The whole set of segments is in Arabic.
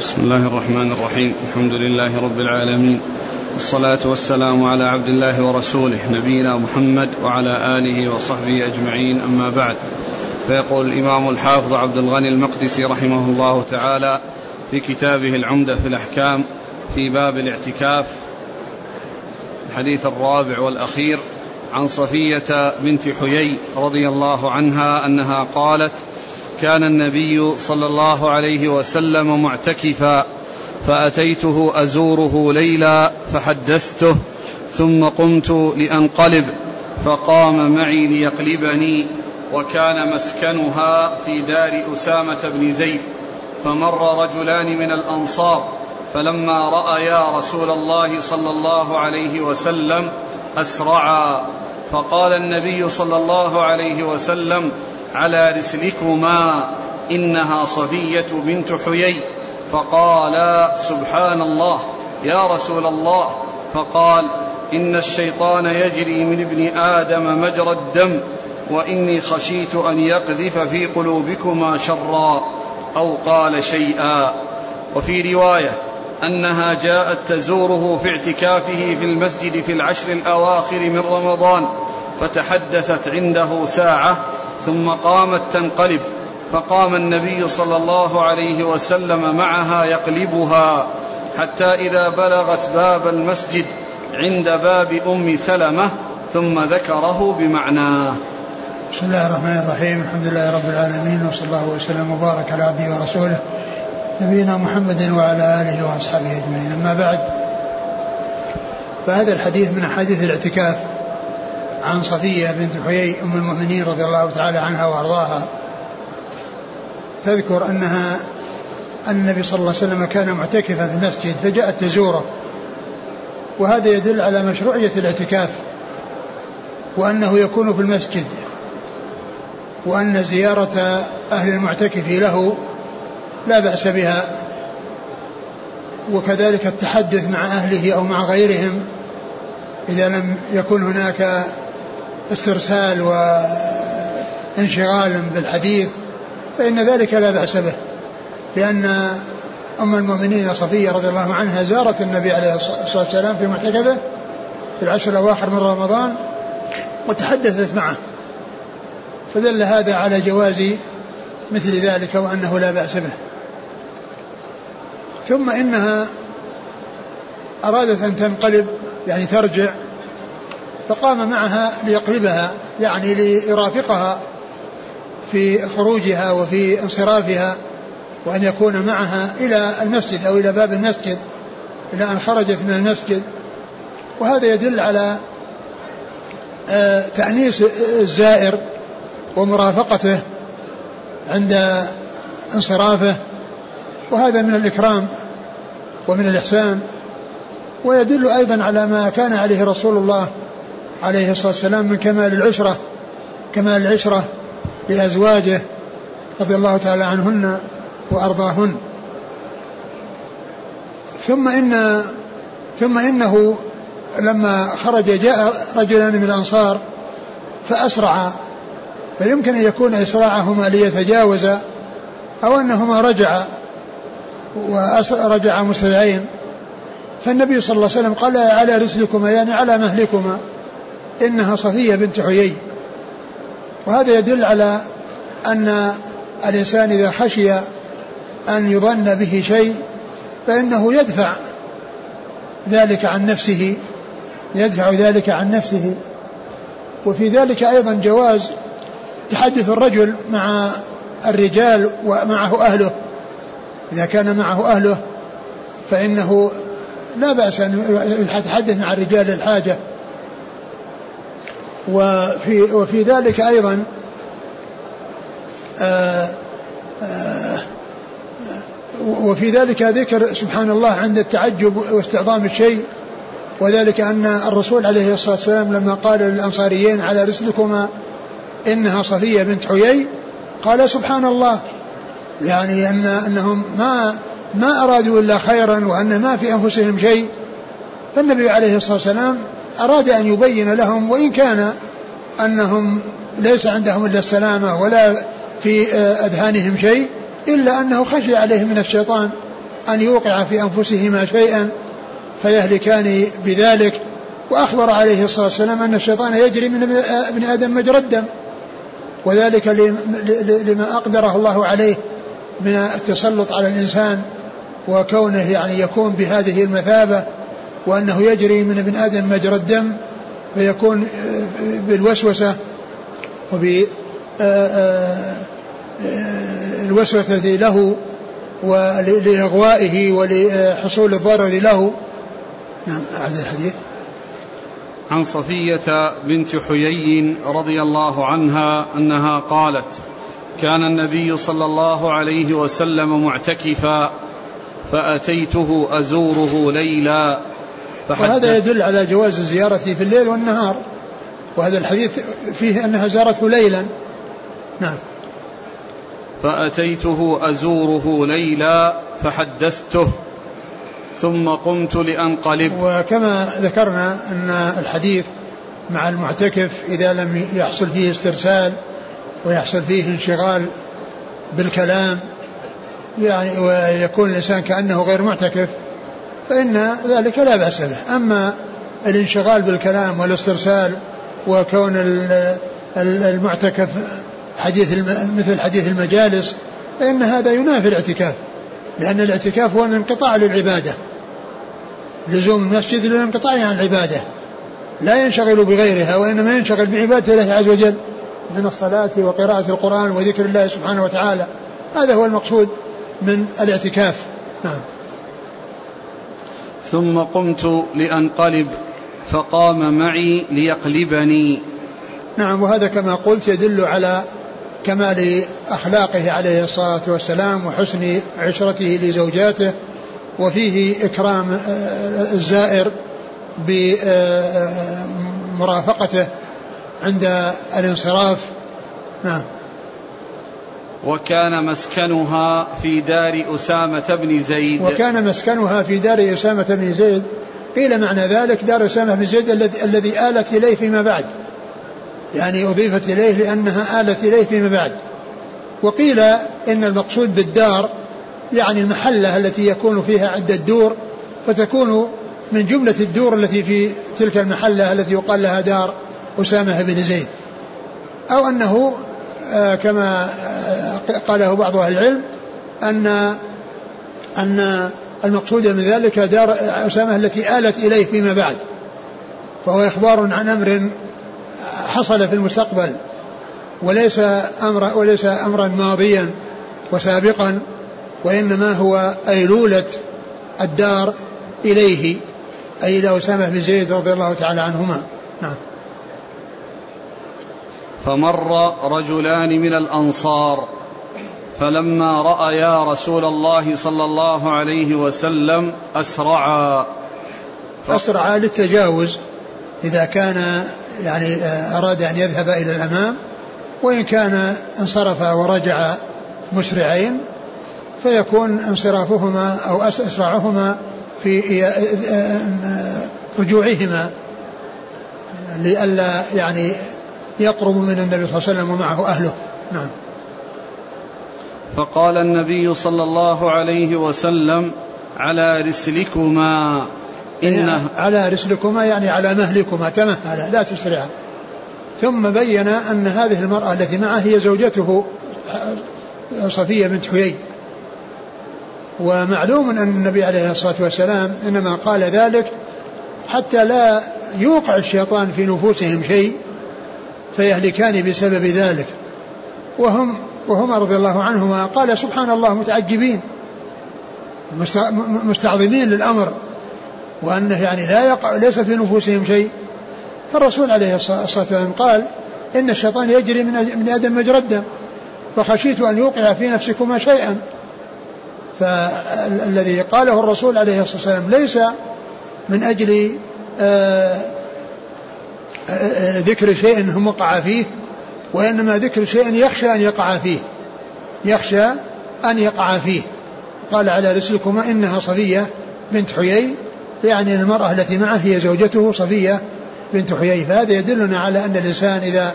بسم الله الرحمن الرحيم. الحمد لله رب العالمين. والصلاة والسلام على عبد الله ورسوله نبينا محمد وعلى آله وصحبه أجمعين. أما بعد فيقول الإمام الحافظ عبد الغني المقدسي رحمه الله تعالى في كتابه العمدة في الأحكام في باب الاعتكاف الحديث الرابع والأخير عن صفية بنت حيي رضي الله عنها أنها قالت كان النبي صلى الله عليه وسلم معتكفا فأتيته أزوره ليلا فحدثته ثم قمت لأنقلب فقام معي ليقلبني وكان مسكنها في دار أسامة بن زيد فمر رجلان من الأنصار فلما رأيا رسول الله صلى الله عليه وسلم أسرعا فقال النبي صلى الله عليه وسلم على رسلكما إنها صفية بنت حيي. فقالا سبحان الله يا رسول الله. فقال إن الشيطان يجري من ابن آدم مجرى الدم وإني خشيت أن يقذف في قلوبكما شرا أو قال شيئا. وفي رواية أنها جاءت تزوره في اعتكافه في المسجد في العشر الأواخر من رمضان فتحدثت عنده ساعة ثم قامت تنقلب فقام النبي صلى الله عليه وسلم معها يقلبها حتى إذا بلغت باب المسجد عند باب أم سلمة ثم ذكره بمعناه بسم الله الرحمن الرحيم الحمد لله رب العالمين وصلى الله وسلم وبارك على عبده ورسوله نبينا محمد وعلى آله وأصحابه أجمعين. أما بعد فهذا الحديث من أحاديث الاعتكاف. عن صفية بنت حيي أم المؤمنين رضي الله تعالى عنها وأرضاها تذكر أنها أن النبي صلى الله عليه وسلم كان معتكفا في المسجد فجاءت تزوره. وهذا يدل على مشروعية الاعتكاف وأنه يكون في المسجد وأن زيارة أهل المعتكف له لا بأس بها وكذلك التحدث مع أهله أو مع غيرهم إذا لم يكن هناك استرسال وانشغال بالحديث فإن ذلك لا بأس به. لأن أم المؤمنين صفية رضي الله عنها زارت النبي عليه الصلاة والسلام في معتكفه في العشر الأواخر من رمضان وتحدثت معه. فدل هذا على جواز مثل ذلك وأنه لا بأس به. ثم إنها أرادت أن تنقلب يعني ترجع فقام معها ليقلبها يعني ليرافقها في خروجها وفي انصرافها وأن يكون معها إلى المسجد أو إلى باب المسجد إلى أن خرجت من المسجد. وهذا يدل على آه، تأنيس الزائر ومرافقته عند انصرافه. وهذا من الإكرام ومن الإحسان. ويدل أيضا على ما كان عليه رسول الله عليه الصلاة والسلام من كمال العشرة كمال العشرة لأزواجه رضي الله تعالى عنهن وأرضاهن. ثم إن ثم إنه لما خرج جاء رجلان من الأنصار فأسرع فيمكن أن يكون إسراعهما ليتجاوزا أو أنهما رجعا ورجعا مسرعين فالنبي صلى الله عليه وسلم قال على رسلكما يعني على مهلكما. إنها صفية بنت حيي وهذا يدل على أن الإنسان إذا خشي أن يظن به شيء فإنه يدفع ذلك عن نفسه يدفع ذلك عن نفسه. وفي ذلك أيضا جواز تحدث الرجل مع الرجال ومعه أهله. إذا كان معه أهله فإنه لا بأس أن يتحدث مع الرجال للحاجة. وفي وفي ذلك أيضا آآ آه، آآ آه، وفي ذلك ذكر سبحان الله عند التعجب واستعظام الشيء وذلك أن الرسول عليه الصلاة والسلام لما قال للأنصاريين على رسلكما إنها صفية بنت حيي قال سبحان الله يعني أن أنهم ما ما أرادوا إلا خيرا وأن ما في أنفسهم شيء. فالنبي عليه الصلاة والسلام أراد أن يبين لهم وإن كان أنهم ليس عندهم إلا السلامة ولا في أذهانهم شيء إلا أنه خشي عليهم من الشيطان أن يوقع في أنفسهما شيئا فيهلكان بذلك. وأخبر عليه الصلاة والسلام أن الشيطان يجري من ابن آدم مجرى الدم. وذلك لما أقدره الله عليه من التسلط على الإنسان وكونه يعني يكون بهذه المثابة. وأنه يجري من ابن آدم مجرى الدم فيكون بالوسوسة وب الوسوسة له ولإغوائه ولحصول الضرر له. نعم أعد الحديث. عن صفية بنت حيي رضي الله عنها أنها قالت كان النبي صلى الله عليه وسلم معتكفا فأتيته أزوره ليلا وهذا يدل على جواز الزيارة في الليل والنهار. وهذا الحديث فيه أنها زارته ليلا. نعم. فأتيته أزوره ليلا فحدثته ثم قمت لأنقلب. وكما ذكرنا أن الحديث مع المعتكف إذا لم يحصل فيه استرسال ويحصل فيه انشغال بالكلام يعني ويكون الإنسان كأنه غير معتكف فإن ذلك لا بأس به. أما الانشغال بالكلام والاسترسال وكون المعتكف حديث مثل حديث المجالس فإن هذا ينافي الاعتكاف لأن الاعتكاف هو الانقطاع للعبادة. لزوم المسجد للانقطاع عن العبادة. لا ينشغل بغيرها وإنما ينشغل بعبادة الله عز وجل من الصلاة وقراءة القرآن وذكر الله سبحانه وتعالى. هذا هو المقصود من الاعتكاف. نعم. ثم قمت لأنقلب فقام معي ليقلبني. نعم وهذا كما قلت يدل على كمال أخلاقه عليه الصلاة والسلام وحسن عشرته لزوجاته وفيه إكرام آه، الزائر بمرافقته عند الانصراف. نعم. وكان مسكنها في دار أسامة بن زيد. وكان مسكنها في دار أسامة بن زيد. قيل معنى ذلك دار أسامة بن زيد الذي آلت إليه فيما بعد. يعني أضيفت إليه لأنها آلت إليه فيما بعد. وقيل إن المقصود بالدار يعني المحلة التي يكون فيها عدة دور فتكون من جملة الدور التي في تلك المحلة التي يقال لها دار أسامة بن زيد. أو أنه آه، كما آه، قاله بعض أهل العلم أن أن المقصود من ذلك دار أسامة التي آلت إليه فيما بعد فهو إخبار عن أمر حصل في المستقبل وليس أمر وليس أمرا ماضيا وسابقا وإنما هو أيلولة الدار إليه أي إلى أسامة بن زيد رضي الله تعالى عنهما. نعم. فمر رجلان من الأنصار فلما رأيا رسول الله صلى الله عليه وسلم أسرعا. أسرعا للتجاوز إذا كان يعني أراد أن يذهب إلى الأمام وإن كان انصرف ورجع مسرعين فيكون انصرافهما أو أسرعهما في رجوعهما لئلا يعني يقرب من النبي صلى الله عليه وسلم ومعه أهله. نعم. فقال النبي صلى الله عليه وسلم على رسلكما. إنه على رسلكما يعني على مهلكما تمهلا لا تسرعا ثم بين أن هذه المرأة التي معه هي زوجته صفية بنت حيي. ومعلوم أن النبي عليه الصلاة والسلام إنما قال ذلك حتى لا يوقع الشيطان في نفوسهم شيء فيهلكان بسبب ذلك. وهم وهما رضي الله عنهما قال سبحان الله متعجبين مستعظمين للأمر وأنه يعني لا يقع ليس في نفوسهم شيء. فالرسول عليه الصلاة والسلام قال إن الشيطان يجري من آدم مجرى الدم فخشيت أن يوقع في نفسكما شيئا. فالذي قاله الرسول عليه الصلاة والسلام ليس من أجل آه، آه، آه، ذكر شيء هم وقع فيه وإنما ذكر شيء يخشى أن يقع فيه. يخشى أن يقع فيه. قال على رسلكما إنها صفية بنت حيي يعني المرأة التي معه هي زوجته صفية بنت حيي. فهذا يدلنا على أن الإنسان إذا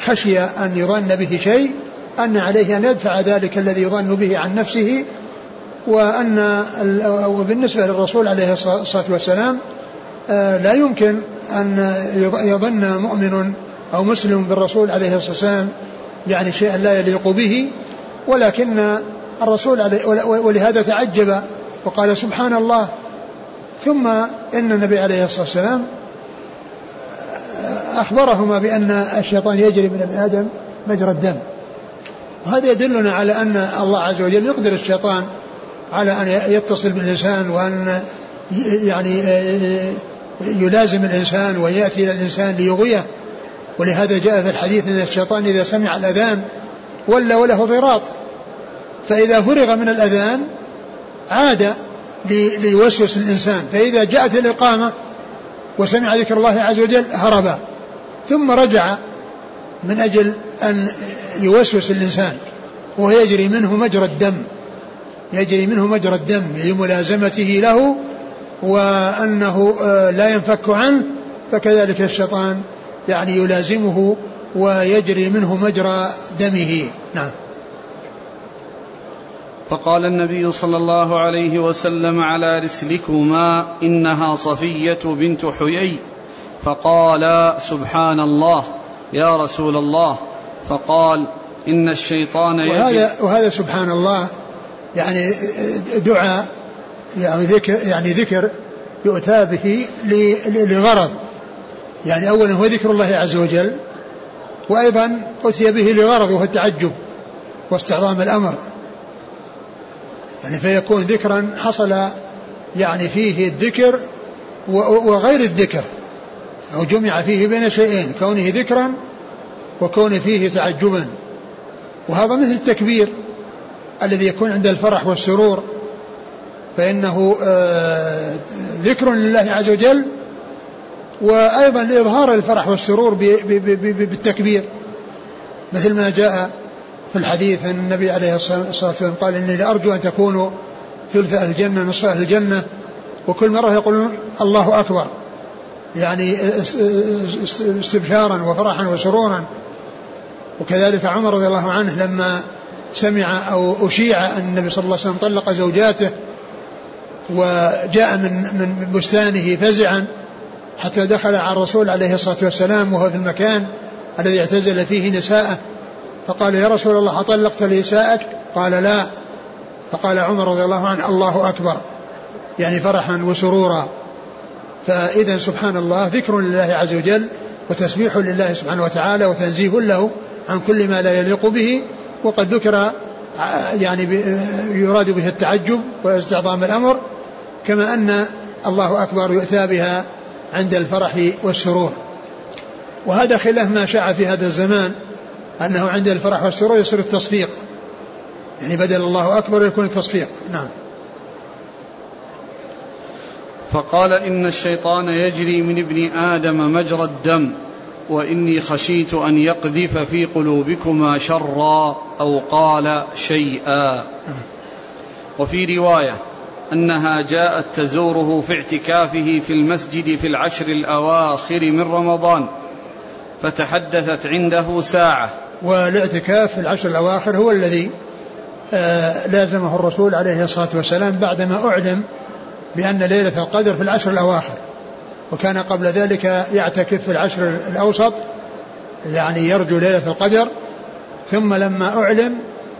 خشي أن يظن به شيء أن عليه أن يدفع ذلك الذي يظن به عن نفسه وأن وبالنسبة للرسول عليه الصلاة والسلام آه، لا يمكن أن يظن مؤمن أو مسلم بالرسول عليه الصلاة والسلام يعني شيئا لا يليق به ولكن الرسول عليه ولهذا تعجب وقال سبحان الله ثم إن النبي عليه الصلاة والسلام أخبرهما بأن الشيطان يجري من ابن آدم مجرى الدم. وهذا يدلنا على أن الله عز وجل يقدر الشيطان على أن يتصل بالإنسان وأن يعني يلازم الإنسان ويأتي إلى الإنسان ليغويه. ولهذا جاء في الحديث إن الشيطان إذا سمع الأذان ولى وله ضراط فإذا فرغ من الأذان عاد ليوسوس الإنسان. فإذا جاءت الإقامة وسمع ذكر الله عز وجل هرب. ثم رجع من أجل أن يوسوس الإنسان. ويجري منه مجرى الدم. يجري منه مجرى الدم لملازمته له. وأنه آه، لا ينفك عنه. فكذلك الشيطان يعني يلازمه ويجري منه مجرى دمه. نعم. فقال النبي صلى الله عليه وسلم على رسلكما إنها صفية بنت حيي. فقال سبحان الله يا رسول الله. فقال إن الشيطان وهذا وهذا سبحان الله يعني دعاء يعني ذكر يعني ذكر يؤتى به لغرض. يعني اولا هو ذكر الله عز وجل وأيضا أتي به لغرض وهو التعجب واستعظام الأمر. يعني فيكون ذكرا حصل يعني فيه الذكر وغير الذكر أو جمع فيه بين شيئين كونه ذكرا وكون فيه تعجبا. وهذا مثل التكبير الذي يكون عند الفرح والسرور فإنه آه، ذكر لله عز وجل وأيضا إظهار الفرح والسرور بالتكبير مثل ما جاء في الحديث أن النبي عليه الصلاة والسلام قال إني لأرجو أن تكونوا ثلث أهل الجنة نصف أهل الجنة. وكل مرة يقولون الله أكبر يعني استبشارا وفرحا وسرورا. وكذلك عمر رضي الله عنه لما سمع أو أشيع أن النبي صلى الله عليه وسلم طلق زوجاته وجاء من من بستانه فزعا. حتى دخل على الرسول عليه الصلاة والسلام وهو في المكان الذي اعتزل فيه نساءه. فقال يا رسول الله أطلقت نساءك؟ قال لا. فقال عمر رضي الله عنه الله أكبر. يعني فرحا وسرورا. فإذا سبحان الله ذكر لله عز وجل وتسبيح لله سبحانه وتعالى وتنزيه له عن كل ما لا يليق به. وقد ذكر يعني يراد به التعجب واستعظام الأمر كما أن الله أكبر يؤتى بها عند الفرح والسرور. وهذا خلاف ما شاع في هذا الزمان أنه عند الفرح والسرور يصير التصفيق. يعني بدل الله أكبر يكون التصفيق. نعم. فقال إن الشيطان يجري من ابن آدم مجرى الدم وإني خشيت أن يقذف في قلوبكما شرا أو قال شيئا. وفي رواية أنها جاءت تزوره في اعتكافه في المسجد في العشر الأواخر من رمضان فتحدثت عنده ساعة. والاعتكاف في العشر الأواخر هو الذي آه، لازمه الرسول عليه الصلاة والسلام بعدما أعلم بأن ليلة القدر في العشر الأواخر وكان قبل ذلك يعتكف في العشر الأوسط يعني يرجو ليلة القدر ثم لما أعلم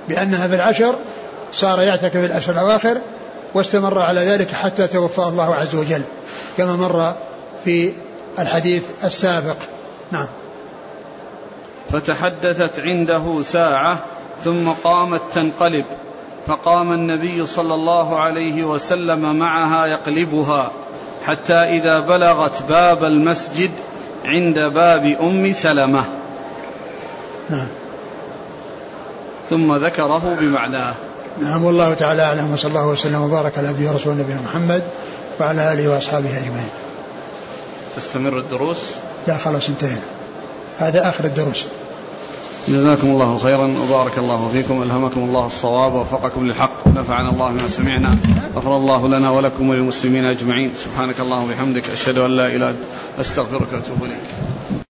بأنها في العشر صار يعتكف في العشر الأواخر واستمر على ذلك حتى توفاه الله عز وجل كما مر في الحديث السابق. نعم. فتحدثت عنده ساعة ثم قامت تنقلب فقام النبي صلى الله عليه وسلم معها يقلبها حتى إذا بلغت باب المسجد عند باب أم سلمة. نعم. ثم ذكره بمعناه. نعم والله تعالى أعلم وصلى الله وسلم وبارك على عبده ورسوله نبينا محمد وعلى آله وأصحابه أجمعين. تستمر الدروس؟ لا خلاص انتهينا. هذا آخر الدروس جزاكم الله خيرا وبارك الله فيكم ألهمكم الله الصواب ووفقكم للحق ونفعنا الله بما سمعنا غفر الله لنا ولكم وللمسلمين أجمعين سبحانك اللهم وبحمدك أشهد أن لا إله إلا أنت أستغفرك وأتوب إليك